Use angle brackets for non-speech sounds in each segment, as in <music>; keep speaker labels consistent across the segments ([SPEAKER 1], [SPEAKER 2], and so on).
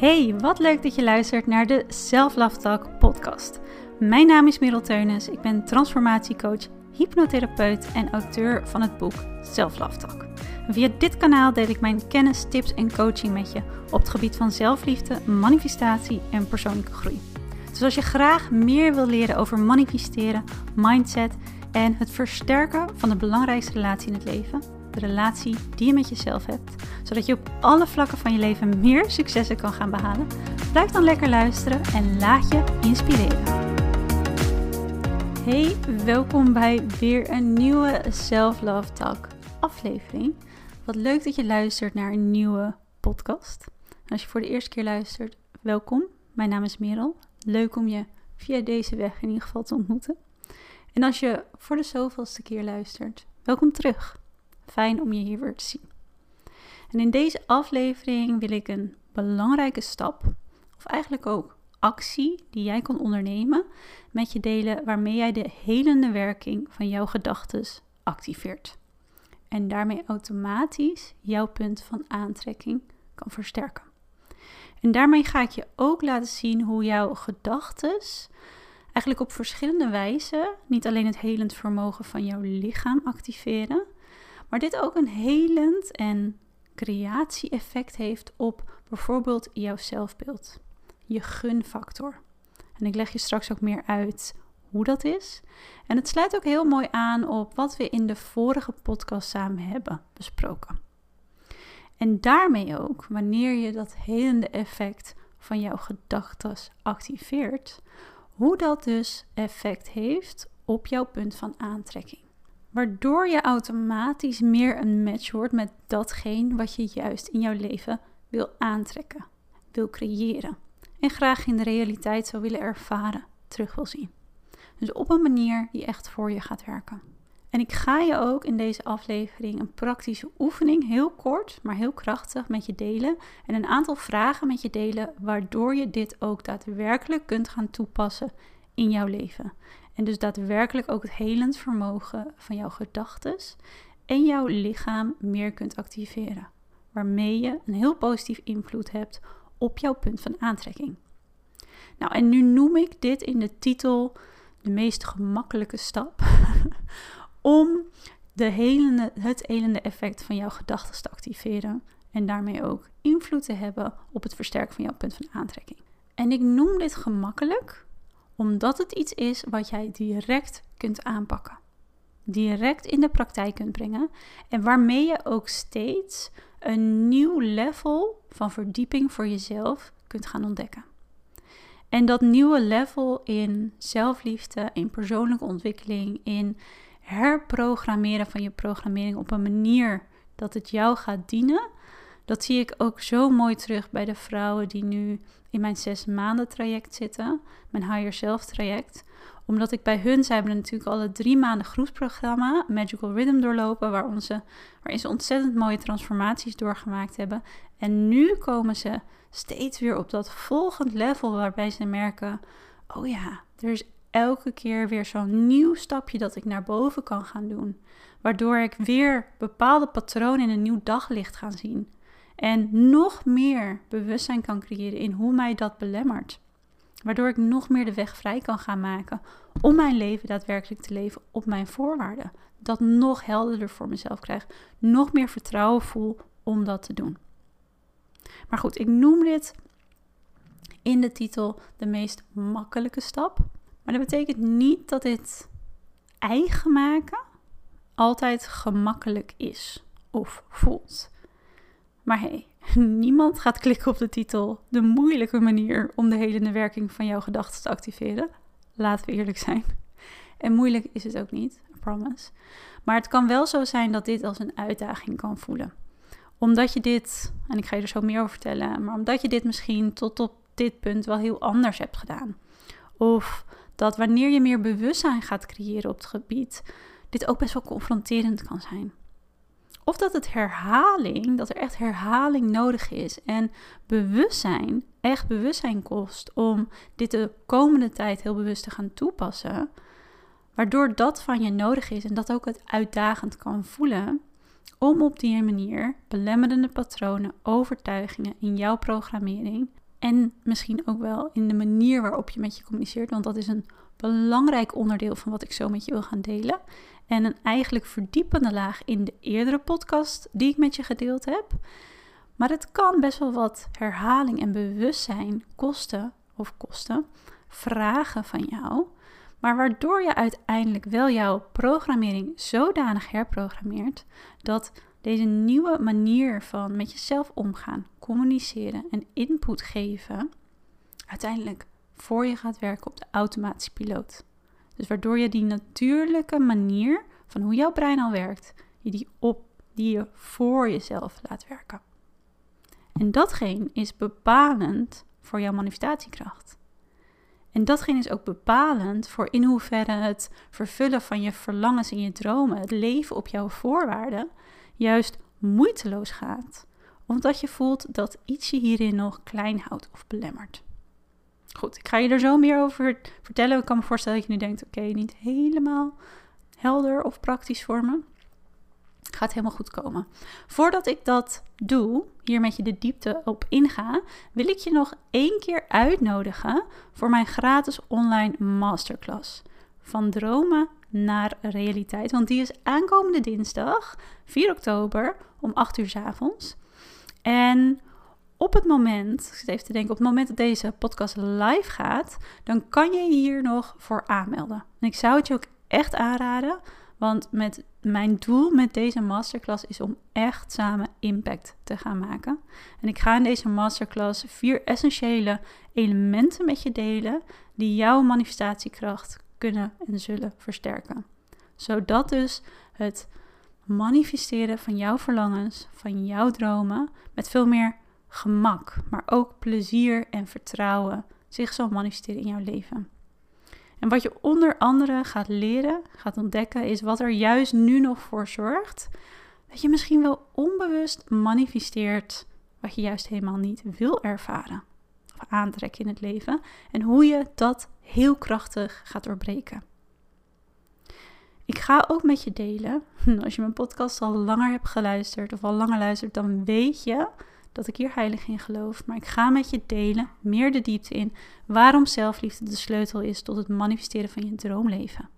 [SPEAKER 1] Hey, wat leuk dat je luistert naar de Self Love Talk podcast. Mijn naam is Merel Teunis, ik ben transformatiecoach, hypnotherapeut en auteur van het boek Self Love Talk. via dit kanaal deel ik mijn kennis, tips en coaching met je op het gebied van zelfliefde, manifestatie en persoonlijke groei. Dus als je graag meer wil leren over manifesteren, mindset en het versterken van de belangrijkste relatie in het leven, de relatie die je met jezelf hebt, zodat je op alle vlakken van je leven meer successen kan gaan behalen, blijf dan lekker luisteren en laat je inspireren. Hey, welkom bij weer een nieuwe Self Love Talk aflevering. Wat leuk dat je luistert naar een nieuwe podcast. Als je voor de eerste keer luistert, welkom. Mijn naam is Merel. Leuk om je via deze weg in ieder geval te ontmoeten. En als je voor de zoveelste keer luistert, welkom terug. Fijn om je hier weer te zien. En in deze aflevering wil ik een belangrijke stap, of eigenlijk ook actie die jij kan ondernemen, met je delen waarmee jij de helende werking van jouw gedachten activeert. En daarmee automatisch jouw punt van aantrekking kan versterken. En daarmee ga ik je ook laten zien hoe jouw gedachten eigenlijk op verschillende wijzen niet alleen het helend vermogen van jouw lichaam activeren, maar dit ook een helend en creatie-effect heeft op bijvoorbeeld jouw zelfbeeld, je gunfactor. En ik leg je straks ook meer uit hoe dat is. En het sluit ook heel mooi aan op wat we in de vorige podcast samen hebben besproken. En daarmee ook, wanneer je dat helende effect van jouw gedachten activeert, hoe dat dus effect heeft op jouw punt van aantrekking. Waardoor je automatisch meer een match wordt met datgene wat je juist in jouw leven wil aantrekken, wil creëren en graag in de realiteit zou willen ervaren, terug wil zien. Dus op een manier die echt voor je gaat werken. En ik ga je ook in deze aflevering een praktische oefening, heel kort, maar heel krachtig, met je delen. En een aantal vragen met je delen, waardoor je dit ook daadwerkelijk kunt gaan toepassen in jouw leven. En dus daadwerkelijk ook het helend vermogen van jouw gedachten en jouw lichaam meer kunt activeren. Waarmee je een heel positief invloed hebt op jouw punt van aantrekking. Nou, en nu noem ik dit in de titel de meest gemakkelijke stap <laughs> om de helende, het helende effect van jouw gedachten te activeren en daarmee ook invloed te hebben op het versterken van jouw punt van aantrekking. En ik noem dit gemakkelijk omdat het iets is wat jij direct kunt aanpakken. Direct in de praktijk kunt brengen en waarmee je ook steeds een nieuw level van verdieping voor jezelf kunt gaan ontdekken. En dat nieuwe level in zelfliefde, in persoonlijke ontwikkeling, in herprogrammeren van je programmering op een manier dat het jou gaat dienen, dat zie ik ook zo mooi terug bij de vrouwen die nu in mijn zes maanden traject zitten, mijn Higher Self traject. Omdat ik bij hun, zij hebben natuurlijk al het drie maanden groepsprogramma Magical Rhythm doorlopen, waar onze, waarin ze ontzettend mooie transformaties doorgemaakt hebben. En nu komen ze steeds weer op dat volgend level waarbij ze merken, oh ja, er is elke keer weer zo'n nieuw stapje dat ik naar boven kan gaan doen. Waardoor ik weer bepaalde patronen in een nieuw daglicht ga zien. En nog meer bewustzijn kan creëren in hoe mij dat belemmert. Waardoor ik nog meer de weg vrij kan gaan maken om mijn leven daadwerkelijk te leven op mijn voorwaarden. Dat nog helderder voor mezelf krijg. Nog meer vertrouwen voel om dat te doen. Maar goed, ik noem dit in de titel de meest makkelijke stap. Maar dat betekent niet dat dit eigen maken altijd gemakkelijk is of voelt. Maar hey, <laughs> niemand gaat klikken op de titel De moeilijke manier om de helende werking van jouw gedachten te activeren. Laten we eerlijk zijn. En moeilijk is het ook niet, I promise. Maar het kan wel zo zijn dat dit als een uitdaging kan voelen. Omdat je dit, en ik ga je er zo meer over vertellen, maar omdat je dit misschien tot op dit punt wel heel anders hebt gedaan. Of dat wanneer je meer bewustzijn gaat creëren op het gebied, dit ook best wel confronterend kan zijn. Of dat het herhaling, dat er echt herhaling nodig is en bewustzijn, echt bewustzijn kost om dit de komende tijd heel bewust te gaan toepassen. Waardoor dat van je nodig is en dat ook het uitdagend kan voelen om op die manier belemmerende patronen, overtuigingen in jouw programmering En misschien ook wel in de manier waarop je met je communiceert, want dat is een belangrijk onderdeel van wat ik zo met je wil gaan delen. En een eigenlijk verdiepende laag in de eerdere podcast die ik met je gedeeld heb. Maar het kan best wel wat herhaling en bewustzijn kosten of kosten, vragen van jou. Maar waardoor je uiteindelijk wel jouw programmering zodanig herprogrammeert dat deze nieuwe manier van met jezelf omgaan, communiceren en input geven, uiteindelijk voor je gaat werken op de automatische piloot. Dus waardoor je die natuurlijke manier van hoe jouw brein al werkt, je die op, die je voor jezelf laat werken. En datgene is bepalend voor jouw manifestatiekracht. En datgene is ook bepalend voor in hoeverre het vervullen van je verlangens en je dromen, het leven op jouw voorwaarden, juist moeiteloos gaat. Omdat je voelt dat iets je hierin nog klein houdt of belemmert. Goed, ik ga je er zo meer over vertellen. Ik kan me voorstellen dat je nu denkt: oké, niet helemaal helder of praktisch voor me. Gaat helemaal goed komen. Voordat ik dat doe, hier met je de diepte op inga, wil ik je nog één keer uitnodigen voor mijn gratis online masterclass. Van dromen naar realiteit. Want die is aankomende dinsdag, 4 oktober, om 8 uur s avonds. En op het moment, ik zit even te denken, op het moment dat deze podcast live gaat, dan kan je hier nog voor aanmelden. En ik zou het je ook echt aanraden, want met mijn doel met deze masterclass is om echt samen impact te gaan maken. En ik ga in deze masterclass vier essentiële elementen met je delen die jouw manifestatiekracht kunnen en zullen versterken. Zodat dus het manifesteren van jouw verlangens, van jouw dromen, met veel meer gemak, maar ook plezier en vertrouwen zich zal manifesteren in jouw leven. En wat je onder andere gaat leren, gaat ontdekken, is wat er juist nu nog voor zorgt dat je misschien wel onbewust manifesteert wat je juist helemaal niet wil ervaren of aantrekken in het leven en hoe je dat heel krachtig gaat doorbreken. Ik ga ook met je delen, <laughs> als je mijn podcast al langer hebt geluisterd of al langer luistert, dan weet je dat ik hier heilig in geloof, maar ik ga met je delen, meer de diepte in, waarom zelfliefde de sleutel is tot het manifesteren van je droomleven.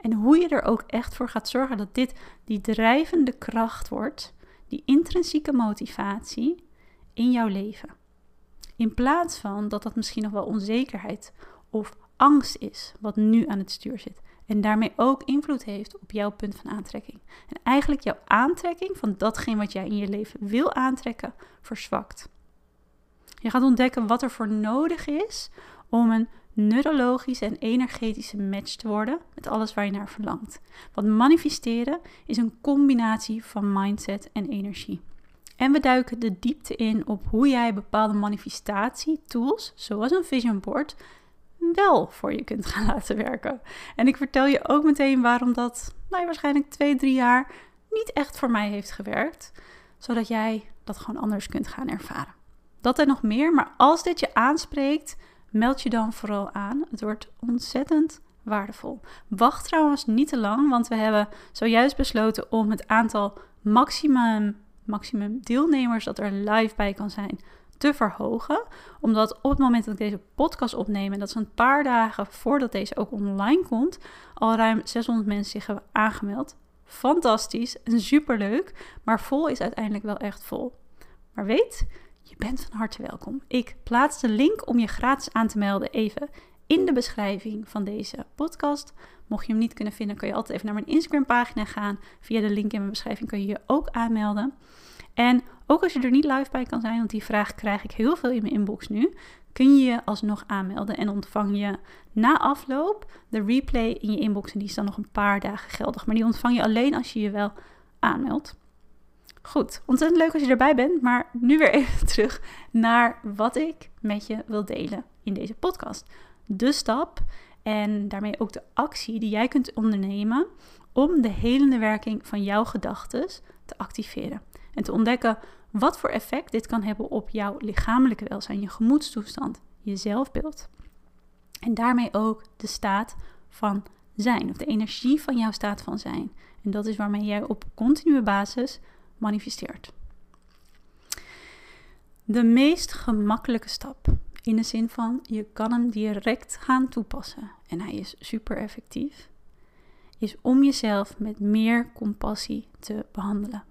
[SPEAKER 1] En hoe je er ook echt voor gaat zorgen dat dit die drijvende kracht wordt, die intrinsieke motivatie in jouw leven. In plaats van dat dat misschien nog wel onzekerheid of angst is wat nu aan het stuur zit. En daarmee ook invloed heeft op jouw punt van aantrekking. En eigenlijk jouw aantrekking van datgene wat jij in je leven wil aantrekken, verzwakt. Je gaat ontdekken wat er voor nodig is om een neurologische en energetische match te worden met alles waar je naar verlangt. Want manifesteren is een combinatie van mindset en energie. En we duiken de diepte in op hoe jij bepaalde manifestatietools, zoals een vision board, wel voor je kunt gaan <laughs> laten werken. En ik vertel je ook meteen waarom dat nou, waarschijnlijk twee, drie jaar niet echt voor mij heeft gewerkt. Zodat jij dat gewoon anders kunt gaan ervaren. Dat en nog meer, maar als dit je aanspreekt, meld je dan vooral aan. Het wordt ontzettend waardevol. Wacht trouwens niet te lang, want we hebben zojuist besloten om het aantal maximum, maximum deelnemers dat er live bij kan zijn te verhogen. Omdat op het moment dat ik deze podcast opneem, en dat is een paar dagen voordat deze ook online komt, al ruim 600 mensen zich hebben aangemeld. Fantastisch en superleuk, maar vol is uiteindelijk wel echt vol. Maar weet, je bent van harte welkom. Ik plaats de link om je gratis aan te melden even in de beschrijving van deze podcast. Mocht je hem niet kunnen vinden, kun je altijd even naar mijn Instagram pagina gaan. Via de link in mijn beschrijving kun je je ook aanmelden. En ook als je er niet live bij kan zijn, want die vraag krijg ik heel veel in mijn inbox nu, kun je je alsnog aanmelden en ontvang je na afloop de replay in je inbox. En die is dan nog een paar dagen geldig, maar die ontvang je alleen als je je wel aanmeldt. Goed, ontzettend leuk als je erbij bent, maar nu weer <laughs> even terug naar wat ik met je wil delen in deze podcast. De stap en daarmee ook de actie die jij kunt ondernemen om de helende werking van jouw gedachten te activeren. En te ontdekken wat voor effect dit kan hebben op jouw lichamelijke welzijn, je gemoedstoestand, je zelfbeeld. En daarmee ook de staat van zijn, of de energie van jouw staat van zijn. En dat is waarmee jij op continue basis manifesteert. De meest gemakkelijke stap, in de zin van je kan hem direct gaan toepassen en hij is super effectief, is om jezelf met meer compassie te behandelen.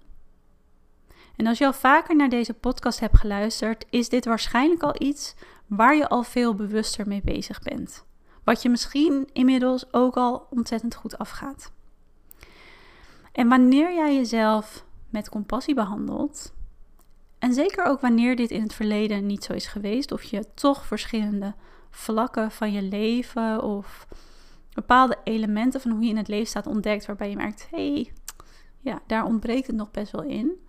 [SPEAKER 1] En als je al vaker naar deze podcast hebt geluisterd, is dit waarschijnlijk al iets waar je al veel bewuster mee bezig bent. Wat je misschien inmiddels ook al ontzettend goed afgaat. En wanneer jij jezelf met compassie behandelt, en zeker ook wanneer dit in het verleden niet zo is geweest, of je toch verschillende vlakken van je leven of bepaalde elementen van hoe je in het leven staat ontdekt, waarbij je merkt: hé, hey, ja, daar ontbreekt het nog best wel in.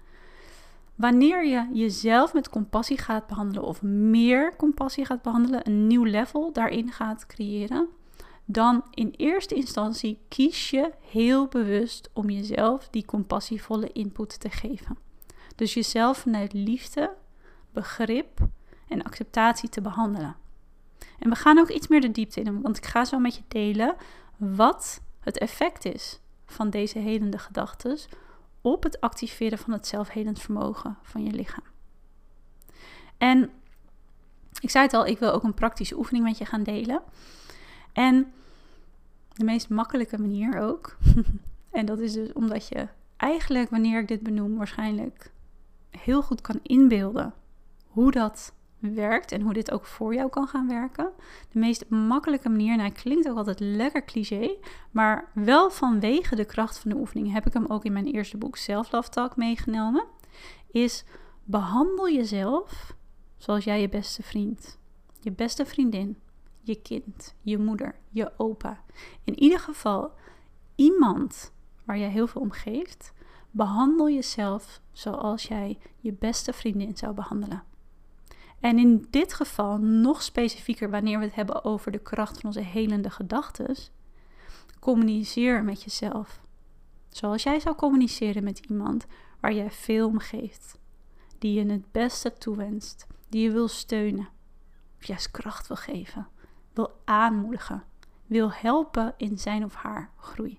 [SPEAKER 1] Wanneer je jezelf met compassie gaat behandelen of meer compassie gaat behandelen, een nieuw level daarin gaat creëren, dan in eerste instantie kies je heel bewust om jezelf die compassievolle input te geven. Dus jezelf vanuit liefde, begrip en acceptatie te behandelen. En we gaan ook iets meer de diepte in, want ik ga zo met je delen wat het effect is van deze helende gedachten op het activeren van het zelfhelend vermogen van je lichaam. En ik zei het al, ik wil ook een praktische oefening met je gaan delen. En de meest makkelijke manier ook. <laughs> en dat is dus omdat je eigenlijk, wanneer ik dit benoem, waarschijnlijk heel goed kan inbeelden hoe dat werkt en hoe dit ook voor jou kan gaan werken. De meest makkelijke manier, nou klinkt ook altijd lekker cliché, maar wel vanwege de kracht van de oefening heb ik hem ook in mijn eerste boek Self Talk meegenomen, is behandel jezelf zoals jij je beste vriend, je beste vriendin, je kind, je moeder, je opa. In ieder geval iemand waar je heel veel om geeft, behandel jezelf zoals jij je beste vriendin zou behandelen. En in dit geval nog specifieker wanneer we het hebben over de kracht van onze helende gedachten, communiceer met jezelf. Zoals jij zou communiceren met iemand waar jij veel om geeft, die je het beste toewenst, die je wil steunen, of juist kracht wil geven, wil aanmoedigen, wil helpen in zijn of haar groei,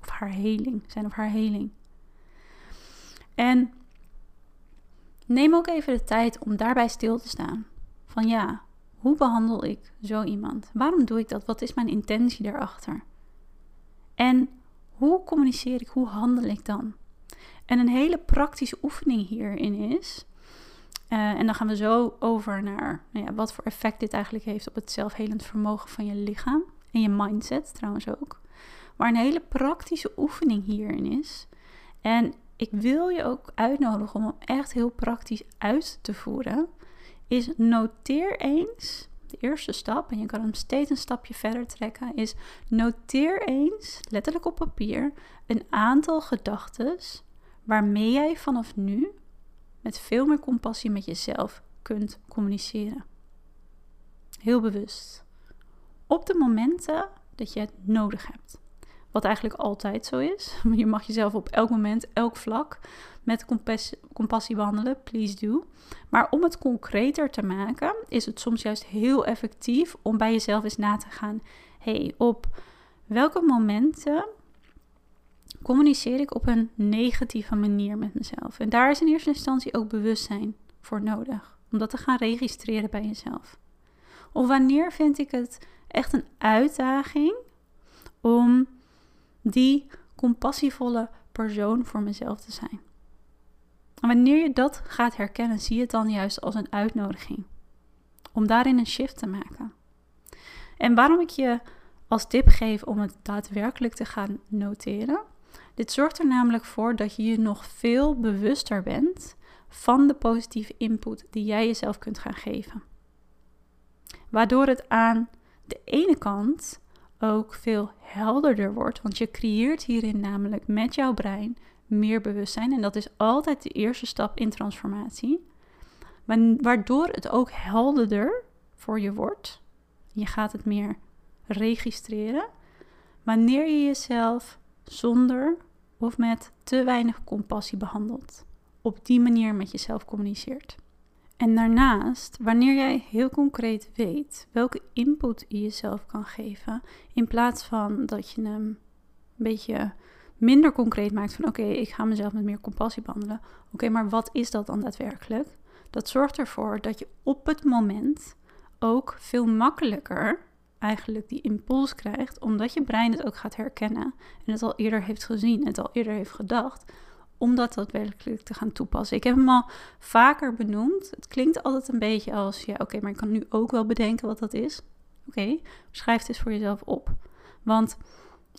[SPEAKER 1] of haar heling, zijn of haar heling. En Neem ook even de tijd om daarbij stil te staan. Van ja, hoe behandel ik zo iemand? Waarom doe ik dat? Wat is mijn intentie daarachter? En hoe communiceer ik? Hoe handel ik dan? En een hele praktische oefening hierin is. Uh, en dan gaan we zo over naar nou ja, wat voor effect dit eigenlijk heeft op het zelfhelend vermogen van je lichaam. En je mindset trouwens ook. Maar een hele praktische oefening hierin is. En ik wil je ook uitnodigen om hem echt heel praktisch uit te voeren. Is noteer eens, de eerste stap, en je kan hem steeds een stapje verder trekken, is noteer eens, letterlijk op papier, een aantal gedachten waarmee jij vanaf nu met veel meer compassie met jezelf kunt communiceren. Heel bewust. Op de momenten dat je het nodig hebt. Wat eigenlijk altijd zo is. <laughs> Je mag jezelf op elk moment, elk vlak met compassie behandelen. Please do. Maar om het concreter te maken, is het soms juist heel effectief om bij jezelf eens na te gaan. hey, op welke momenten communiceer ik op een negatieve manier met mezelf? En daar is in eerste instantie ook bewustzijn voor nodig. Om dat te gaan registreren bij jezelf. Of wanneer vind ik het echt een uitdaging om die compassievolle persoon voor mezelf te zijn. Wanneer je dat gaat herkennen, zie je het dan juist als een uitnodiging om daarin een shift te maken. En waarom ik je als tip geef om het daadwerkelijk te gaan noteren. Dit zorgt er namelijk voor dat je je nog veel bewuster bent van de positieve input die jij jezelf kunt gaan geven. Waardoor het aan de ene kant ook veel helderder wordt. Want je creëert hierin namelijk met jouw brein meer bewustzijn. En dat is altijd de eerste stap in transformatie. Waardoor het ook helderder voor je wordt. Je gaat het meer registreren. Wanneer je jezelf zonder of met te weinig compassie behandelt. Op die manier met jezelf communiceert. En daarnaast, wanneer jij heel concreet weet welke input je jezelf kan geven, in plaats van dat je hem een beetje minder concreet maakt van oké, ik ga mezelf met meer compassie behandelen. Oké, maar wat is dat dan daadwerkelijk? Dat zorgt ervoor dat je op het moment ook veel makkelijker eigenlijk die impuls krijgt, omdat je brein het ook gaat herkennen en het al eerder heeft gezien, het al eerder heeft gedacht, om dat daadwerkelijk te gaan toepassen. Ik heb hem al vaker benoemd. Het klinkt altijd een beetje als, ja oké, maar ik kan nu ook wel bedenken wat dat is. Oké, schrijf het eens voor jezelf op. Want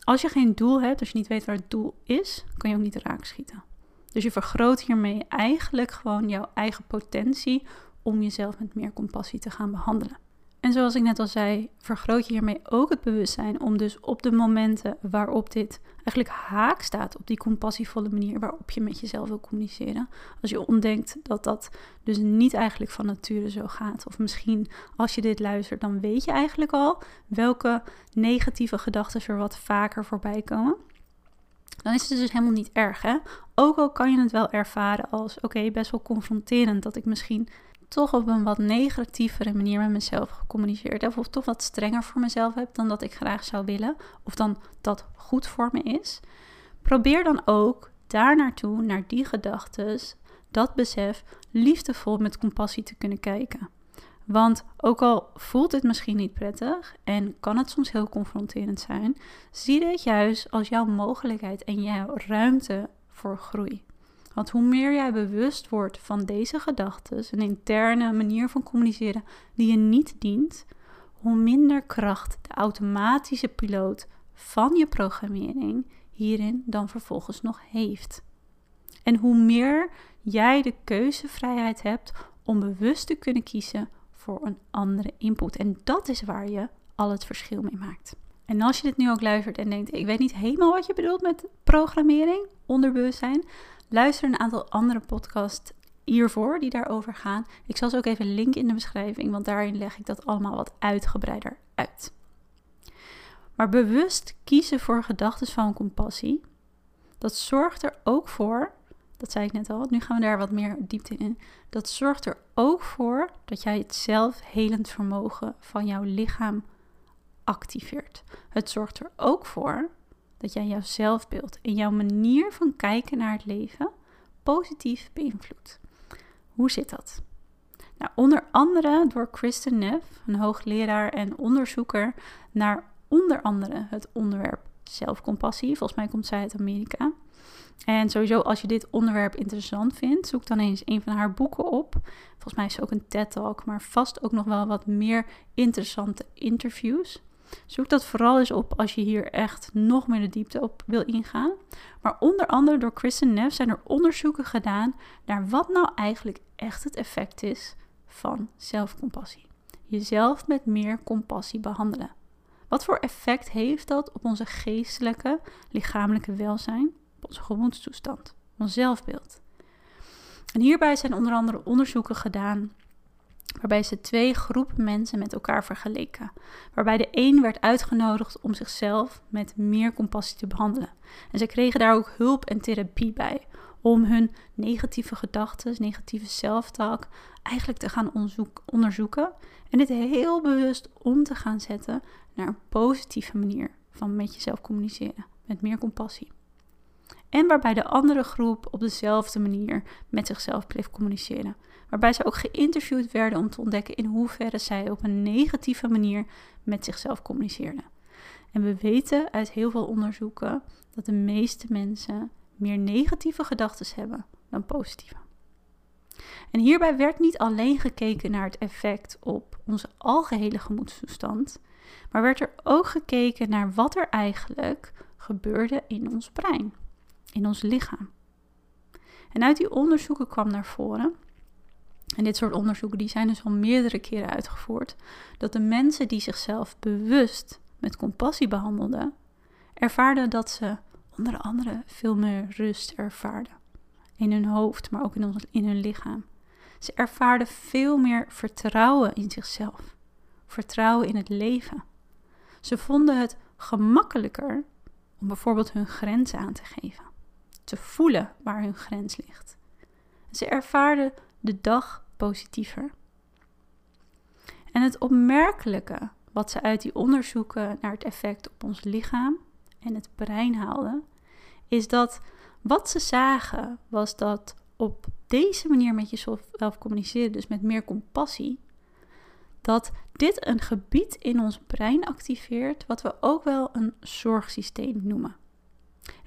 [SPEAKER 1] als je geen doel hebt, als je niet weet waar het doel is, kan je ook niet raak schieten. Dus je vergroot hiermee eigenlijk gewoon jouw eigen potentie om jezelf met meer compassie te gaan behandelen. En zoals ik net al zei, vergroot je hiermee ook het bewustzijn om dus op de momenten waarop dit eigenlijk haak staat op die compassievolle manier waarop je met jezelf wil communiceren. Als je ontdekt dat dat dus niet eigenlijk van nature zo gaat. Of misschien als je dit luistert, dan weet je eigenlijk al welke negatieve gedachten er wat vaker voorbij komen. Dan is het dus helemaal niet erg. Hè? Ook al kan je het wel ervaren als oké, best wel confronterend dat ik misschien toch op een wat negatievere manier met mezelf gecommuniceerd. Of toch wat strenger voor mezelf heb dan dat ik graag zou willen. Of dan dat goed voor me is. Probeer dan ook daar naartoe, naar die gedachten, dat besef, liefdevol met compassie te kunnen kijken. Want ook al voelt dit misschien niet prettig en kan het soms heel confronterend zijn, zie dit juist als jouw mogelijkheid en jouw ruimte voor groei. Want hoe meer jij bewust wordt van deze gedachten, een interne manier van communiceren die je niet dient, hoe minder kracht de automatische piloot van je programmering hierin dan vervolgens nog heeft. En hoe meer jij de keuzevrijheid hebt om bewust te kunnen kiezen voor een andere input. En dat is waar je al het verschil mee maakt. En als je dit nu ook luistert en denkt: ik weet niet helemaal wat je bedoelt met programmering, onderbewustzijn, Luister een aantal andere podcasts hiervoor die daarover gaan. Ik zal ze ook even linken in de beschrijving, want daarin leg ik dat allemaal wat uitgebreider uit. Maar bewust kiezen voor gedachten van compassie, dat zorgt er ook voor, dat zei ik net al, nu gaan we daar wat meer diepte in. Dat zorgt er ook voor dat jij het zelfhelend vermogen van jouw lichaam activeert. Het zorgt er ook voor dat jij jouw zelfbeeld en jouw manier van kijken naar het leven positief beïnvloedt. Hoe zit dat? Nou, onder andere door Kristen Neff, een hoogleraar en onderzoeker naar onder andere het onderwerp zelfcompassie. Volgens mij komt zij uit Amerika. En sowieso, als je dit onderwerp interessant vindt, zoek dan eens een van haar boeken op. Volgens mij is ze ook een TED-talk, maar vast ook nog wel wat meer interessante interviews. Zoek dat vooral eens op als je hier echt nog meer de diepte op wil ingaan. Maar onder andere door Kristen Neff zijn er onderzoeken gedaan naar wat nou eigenlijk echt het effect is van zelfcompassie. Jezelf met meer compassie behandelen. Wat voor effect heeft dat op onze geestelijke, lichamelijke welzijn, op onze gemoedstoestand, ons zelfbeeld? En hierbij zijn onder andere onderzoeken gedaan waarbij ze twee groepen mensen met elkaar vergeleken. Waarbij de een werd uitgenodigd om zichzelf met meer compassie te behandelen. En ze kregen daar ook hulp en therapie bij. Om hun negatieve gedachten, negatieve zelftalk eigenlijk te gaan onderzoeken. En dit heel bewust om te gaan zetten naar een positieve manier van met jezelf communiceren. Met meer compassie. En waarbij de andere groep op dezelfde manier met zichzelf bleef communiceren waarbij ze ook geïnterviewd werden om te ontdekken in hoeverre zij op een negatieve manier met zichzelf communiceerden. En we weten uit heel veel onderzoeken dat de meeste mensen meer negatieve gedachten hebben dan positieve. En hierbij werd niet alleen gekeken naar het effect op onze algehele gemoedstoestand, maar werd er ook gekeken naar wat er eigenlijk gebeurde in ons brein, in ons lichaam. En uit die onderzoeken kwam naar voren en dit soort onderzoeken die zijn dus al meerdere keren uitgevoerd, dat de mensen die zichzelf bewust met compassie behandelden, ervaarden dat ze onder andere veel meer rust ervaarden. In hun hoofd, maar ook in, in hun lichaam. Ze ervaarden veel meer vertrouwen in zichzelf, vertrouwen in het leven. Ze vonden het gemakkelijker om bijvoorbeeld hun grenzen aan te geven, te voelen waar hun grens ligt. Ze ervaarden de dag positiever. En het opmerkelijke wat ze uit die onderzoeken naar het effect op ons lichaam en het brein haalden, is dat wat ze zagen was dat op deze manier met jezelf communiceren, dus met meer compassie, dat dit een gebied in ons brein activeert, wat we ook wel een zorgsysteem noemen.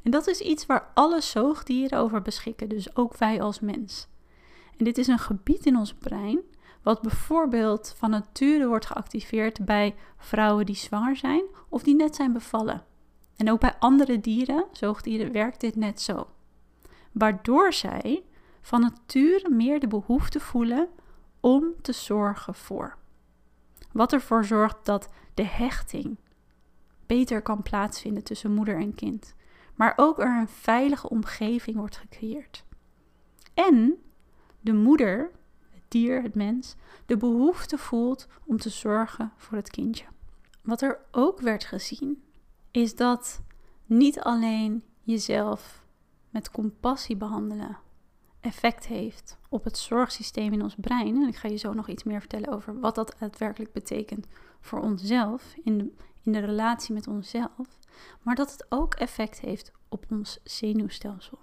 [SPEAKER 1] En dat is iets waar alle zoogdieren over beschikken, dus ook wij als mens. En dit is een gebied in ons brein wat bijvoorbeeld van nature wordt geactiveerd bij vrouwen die zwanger zijn of die net zijn bevallen. En ook bij andere dieren, zoogdieren, werkt dit net zo. Waardoor zij van nature meer de behoefte voelen om te zorgen voor. Wat ervoor zorgt dat de hechting beter kan plaatsvinden tussen moeder en kind. Maar ook er een veilige omgeving wordt gecreëerd. En de moeder, het dier, het mens, de behoefte voelt om te zorgen voor het kindje. Wat er ook werd gezien, is dat niet alleen jezelf met compassie behandelen effect heeft op het zorgsysteem in ons brein. En ik ga je zo nog iets meer vertellen over wat dat daadwerkelijk betekent voor onszelf, in de, in de relatie met onszelf. Maar dat het ook effect heeft op ons zenuwstelsel.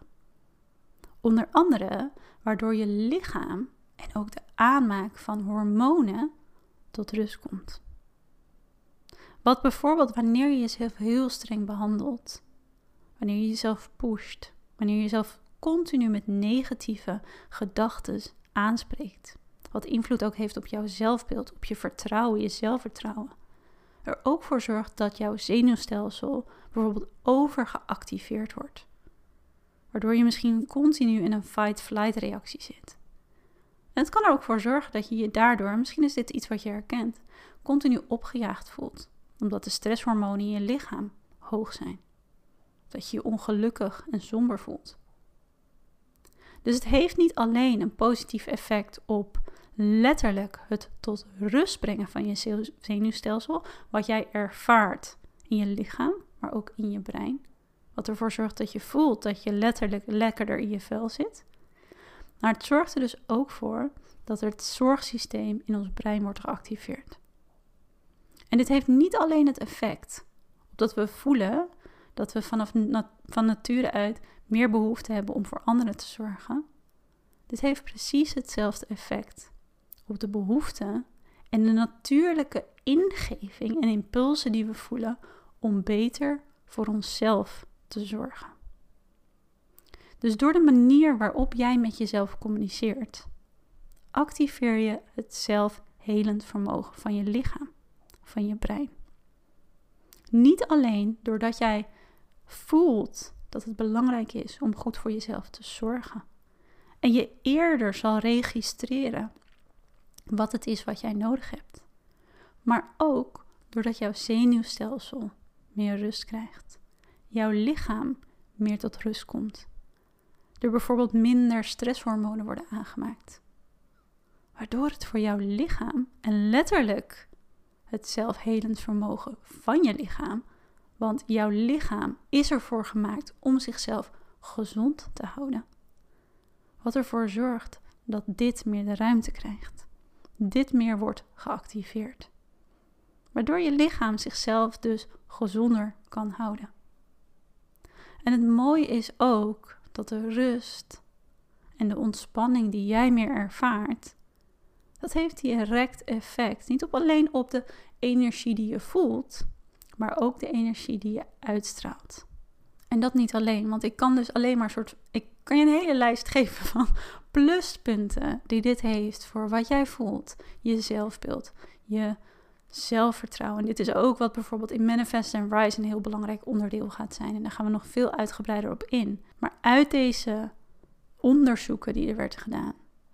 [SPEAKER 1] Onder andere waardoor je lichaam en ook de aanmaak van hormonen tot rust komt. Wat bijvoorbeeld wanneer je jezelf heel streng behandelt, wanneer je jezelf pusht, wanneer je jezelf continu met negatieve gedachten aanspreekt. Wat invloed ook heeft op jouw zelfbeeld, op je vertrouwen, je zelfvertrouwen. Er ook voor zorgt dat jouw zenuwstelsel bijvoorbeeld overgeactiveerd wordt. Waardoor je misschien continu in een fight-flight reactie zit. En het kan er ook voor zorgen dat je je daardoor, misschien is dit iets wat je herkent, continu opgejaagd voelt. Omdat de stresshormonen in je lichaam hoog zijn. Dat je je ongelukkig en somber voelt. Dus het heeft niet alleen een positief effect op letterlijk het tot rust brengen van je zenuwstelsel, wat jij ervaart in je lichaam, maar ook in je brein. Wat ervoor zorgt dat je voelt dat je letterlijk lekkerder in je vel zit. Maar het zorgt er dus ook voor dat het zorgsysteem in ons brein wordt geactiveerd. En dit heeft niet alleen het effect dat we voelen dat we vanaf van nature uit meer behoefte hebben om voor anderen te zorgen. Dit heeft precies hetzelfde effect op de behoefte en de natuurlijke ingeving en impulsen die we voelen om beter voor onszelf te zorgen. Dus door de manier waarop jij met jezelf communiceert, activeer je het zelfhelend vermogen van je lichaam, van je brein. Niet alleen doordat jij voelt dat het belangrijk is om goed voor jezelf te zorgen. En je eerder zal registreren wat het is wat jij nodig hebt. Maar ook doordat jouw zenuwstelsel meer rust krijgt. Jouw lichaam meer tot rust komt. Er bijvoorbeeld minder stresshormonen worden aangemaakt. Waardoor het voor jouw lichaam en letterlijk het zelfhelend vermogen van je lichaam want jouw lichaam is ervoor gemaakt om zichzelf gezond te houden. Wat ervoor zorgt dat dit meer de ruimte krijgt. Dit meer wordt geactiveerd. Waardoor je lichaam zichzelf dus gezonder kan houden. En het mooie is ook dat de rust en de ontspanning die jij meer ervaart, dat heeft direct effect. Niet op alleen op de energie die je voelt, maar ook de energie die je uitstraalt. En dat niet alleen, want ik kan dus alleen maar soort. Ik kan je een hele lijst geven <laughs> van pluspunten die dit heeft voor wat jij voelt, je zelfbeeld, je zelfvertrouwen. Dit is ook wat bijvoorbeeld in Manifest and Rise een heel belangrijk onderdeel gaat zijn. En daar gaan we nog veel uitgebreider op in. Maar uit deze onderzoeken die er werden gedaan.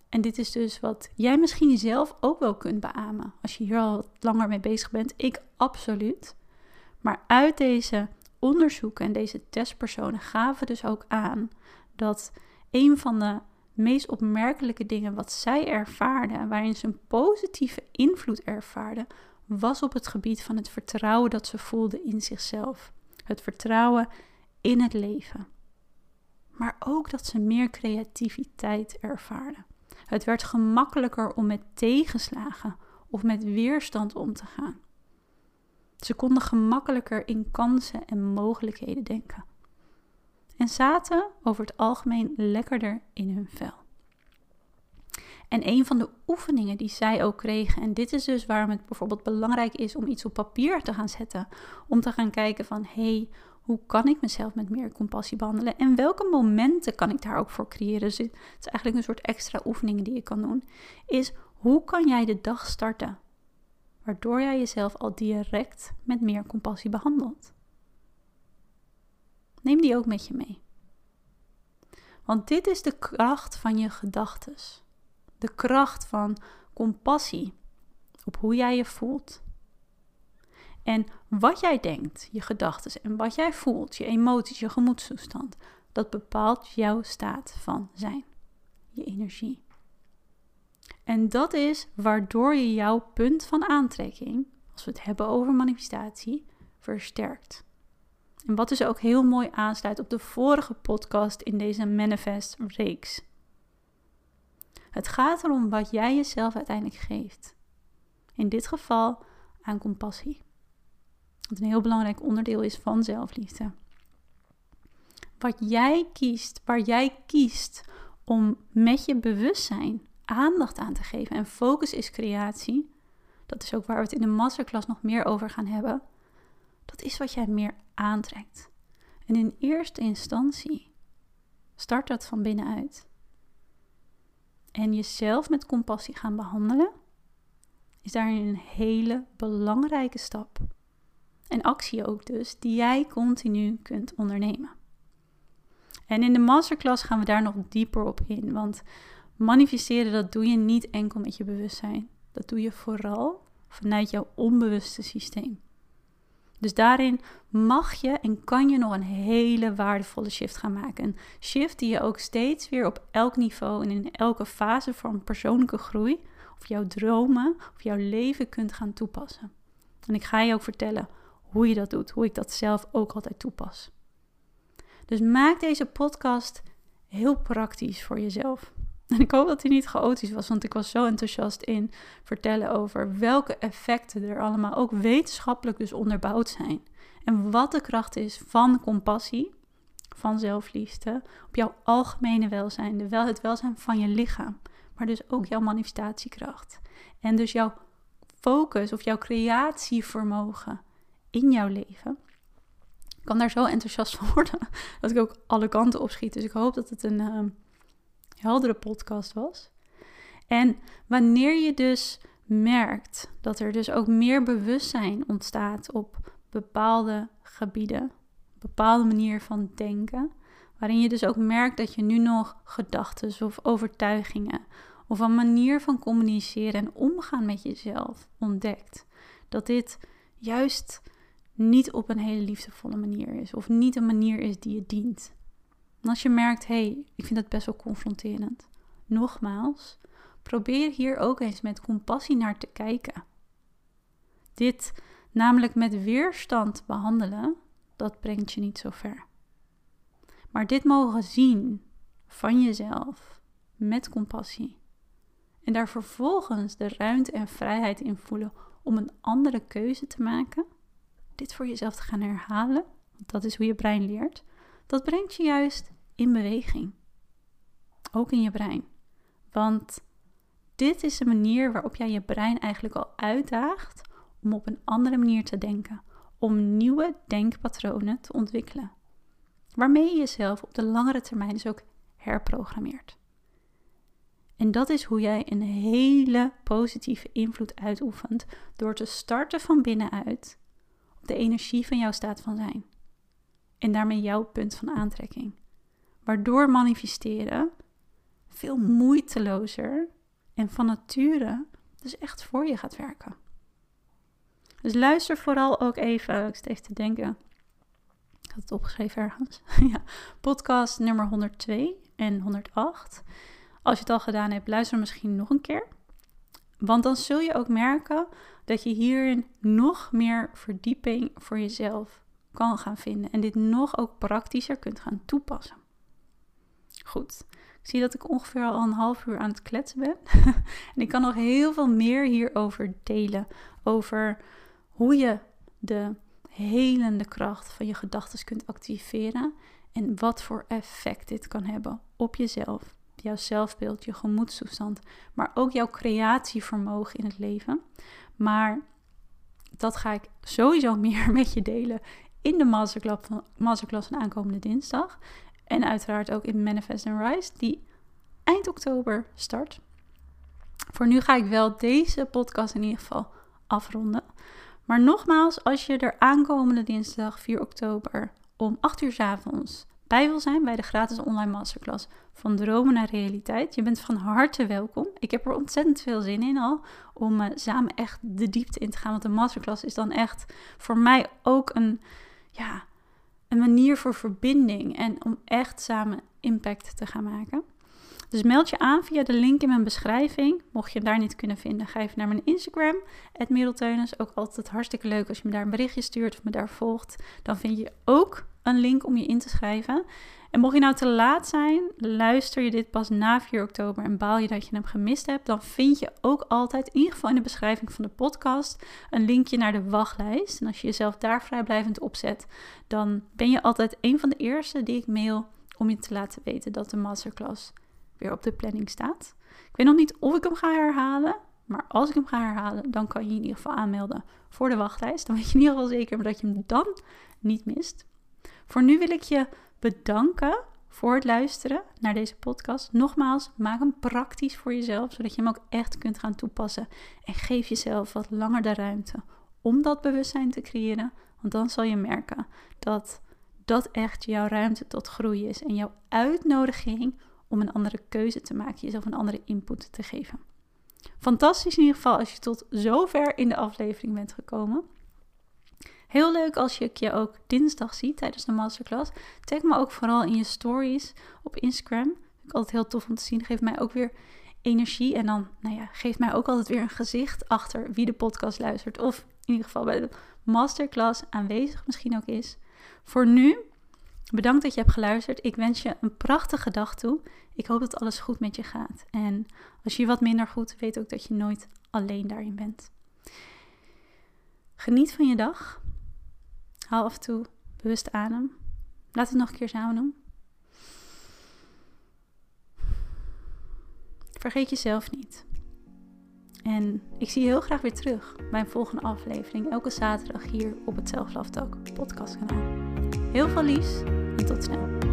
[SPEAKER 1] En dit is dus wat jij misschien zelf ook wel kunt beamen. Als je hier al langer mee bezig bent. Ik absoluut. Maar uit deze onderzoeken en deze testpersonen gaven dus ook aan dat een van de meest opmerkelijke dingen wat zij ervaarden, waarin ze een positieve invloed ervaarden, was op het gebied van het vertrouwen dat ze voelden in zichzelf. Het vertrouwen in het leven. Maar ook dat ze meer creativiteit ervaarden. Het werd gemakkelijker om met tegenslagen of met weerstand om te gaan. Ze konden gemakkelijker in kansen en mogelijkheden denken. En zaten over het algemeen lekkerder in hun vel. En een van de oefeningen die zij ook kregen, en dit is dus waarom het bijvoorbeeld belangrijk is om iets op papier te gaan zetten, om te gaan kijken van hé, hey, hoe kan ik mezelf met meer compassie behandelen en welke momenten kan ik daar ook voor creëren? Dus het is eigenlijk een soort extra oefeningen die je kan doen, is hoe kan jij de dag starten waardoor jij jezelf al direct met meer compassie behandelt? Neem die ook met je mee. Want dit is de kracht van je gedachtes. De kracht van compassie op hoe jij je voelt. En wat jij denkt, je gedachten en wat jij voelt, je emoties, je gemoedstoestand, dat bepaalt jouw staat van zijn, je energie. En dat is waardoor je jouw punt van aantrekking, als we het hebben over manifestatie, versterkt. En wat dus ook heel mooi aansluit op de vorige podcast in deze Manifest-reeks. Het gaat erom wat jij jezelf uiteindelijk geeft. In dit geval aan compassie. Wat een heel belangrijk onderdeel is van zelfliefde. Wat jij kiest, waar jij kiest om met je bewustzijn aandacht aan te geven. En focus is creatie. Dat is ook waar we het in de masterclass nog meer over gaan hebben. Dat is wat jij meer aantrekt. En in eerste instantie start dat van binnenuit. En jezelf met compassie gaan behandelen is daarin een hele belangrijke stap. En actie ook dus, die jij continu kunt ondernemen. En in de masterclass gaan we daar nog dieper op in. Want manifesteren, dat doe je niet enkel met je bewustzijn. Dat doe je vooral vanuit jouw onbewuste systeem. Dus daarin mag je en kan je nog een hele waardevolle shift gaan maken. Een shift die je ook steeds weer op elk niveau en in elke fase van persoonlijke groei, of jouw dromen, of jouw leven kunt gaan toepassen. En ik ga je ook vertellen hoe je dat doet, hoe ik dat zelf ook altijd toepas. Dus maak deze podcast heel praktisch voor jezelf. En <laughs> ik hoop dat hij niet chaotisch was, want ik was zo enthousiast in vertellen over welke effecten er allemaal ook wetenschappelijk dus onderbouwd zijn. En wat de kracht is van compassie, van zelfliefde, op jouw algemene welzijn, wel, het welzijn van je lichaam, maar dus ook jouw manifestatiekracht. En dus jouw focus of jouw creatievermogen in jouw leven. Ik kan daar zo enthousiast van worden <laughs> dat ik ook alle kanten op schiet. Dus ik hoop dat het een uh, heldere podcast was. En wanneer je dus merkt dat er dus ook meer bewustzijn ontstaat op bepaalde gebieden, bepaalde manier van denken, waarin je dus ook merkt dat je nu nog gedachten of overtuigingen of een manier van communiceren en omgaan met jezelf ontdekt, dat dit juist niet op een hele liefdevolle manier is of niet een manier is die je dient. En als je merkt, hé, hey, ik vind dat best wel confronterend. Nogmaals, probeer hier ook eens met compassie naar te kijken. Dit namelijk met weerstand behandelen, dat brengt je niet zo ver. Maar dit mogen zien van jezelf met compassie. En daar vervolgens de ruimte en vrijheid in voelen om een andere keuze te maken. Dit voor jezelf te gaan herhalen, dat is hoe je brein leert. Dat brengt je juist in beweging. Ook in je brein. Want dit is de manier waarop jij je brein eigenlijk al uitdaagt om op een andere manier te denken. Om nieuwe denkpatronen te ontwikkelen. Waarmee je jezelf op de langere termijn dus ook herprogrammeert. En dat is hoe jij een hele positieve invloed uitoefent door te starten van binnenuit op de energie van jouw staat van zijn. En daarmee jouw punt van aantrekking waardoor manifesteren veel moeitelozer en van nature dus echt voor je gaat werken. Dus luister vooral ook even, ik steeds te denken, ik had het opgeschreven ergens, <laughs> ja, podcast nummer 102 en 108. Als je het al gedaan hebt, luister misschien nog een keer. Want dan zul je ook merken dat je hierin nog meer verdieping voor jezelf kan gaan vinden. En dit nog ook praktischer kunt gaan toepassen. Goed. Ik zie dat ik ongeveer al een half uur aan het kletsen ben. <laughs> en ik kan nog heel veel meer hierover delen. Over hoe je de helende kracht van je gedachten kunt activeren. En wat voor effect dit kan hebben op jezelf, jouw zelfbeeld, je gemoedstoestand, maar ook jouw creatievermogen in het leven. Maar dat ga ik sowieso <laughs> meer met je delen in de masterclass van, masterclass van aankomende dinsdag. En uiteraard ook in Manifest and Rise, die eind oktober start. Voor nu ga ik wel deze podcast in ieder geval afronden. Maar nogmaals, als je er aankomende dinsdag 4 oktober om 8 uur s avonds bij wil zijn bij de gratis online masterclass van dromen naar realiteit, je bent van harte welkom. Ik heb er ontzettend veel zin in al om uh, samen echt de diepte in te gaan. Want de masterclass is dan echt voor mij ook een, ja, een manier voor verbinding en om echt samen impact te gaan maken. Dus meld je aan via de link in mijn beschrijving. Mocht je hem daar niet kunnen vinden, ga even naar mijn Instagram, Middelteunis. Ook altijd hartstikke leuk als je me daar een berichtje stuurt of me daar volgt. Dan vind je ook een link om je in te schrijven. En mocht je nou te laat zijn, luister je dit pas na 4 oktober en baal je dat je hem gemist hebt, dan vind je ook altijd, in ieder geval in de beschrijving van de podcast, een linkje naar de wachtlijst. En als je jezelf daar vrijblijvend opzet, dan ben je altijd een van de eerste die ik mail om je te laten weten dat de masterclass weer op de planning staat. Ik weet nog niet of ik hem ga herhalen. Maar als ik hem ga herhalen, dan kan je in ieder geval aanmelden voor de wachtlijst. Dan weet je in ieder geval zeker dat je hem dan niet mist. Voor nu wil ik je bedanken voor het luisteren naar deze podcast. Nogmaals, maak hem praktisch voor jezelf, zodat je hem ook echt kunt gaan toepassen. En geef jezelf wat langer de ruimte om dat bewustzijn te creëren. Want dan zal je merken dat dat echt jouw ruimte tot groei is en jouw uitnodiging om een andere keuze te maken, jezelf een andere input te geven. Fantastisch in ieder geval als je tot zover in de aflevering bent gekomen. Heel leuk als je je ook dinsdag ziet tijdens de masterclass. Tag me ook vooral in je stories op Instagram. Vind ik altijd heel tof om te zien. Geeft mij ook weer energie. En dan, nou ja, geeft mij ook altijd weer een gezicht achter wie de podcast luistert. Of in ieder geval bij de masterclass aanwezig misschien ook is. Voor nu Bedankt dat je hebt geluisterd. Ik wens je een prachtige dag toe. Ik hoop dat alles goed met je gaat. En als je wat minder goed, weet ook dat je nooit alleen daarin bent. Geniet van je dag. Haal af en toe bewust adem. Laat het nog een keer samen doen. Vergeet jezelf niet. En ik zie je heel graag weer terug bij een volgende aflevering. Elke zaterdag hier op het Talk podcastkanaal. Heel veel liefs tot snel.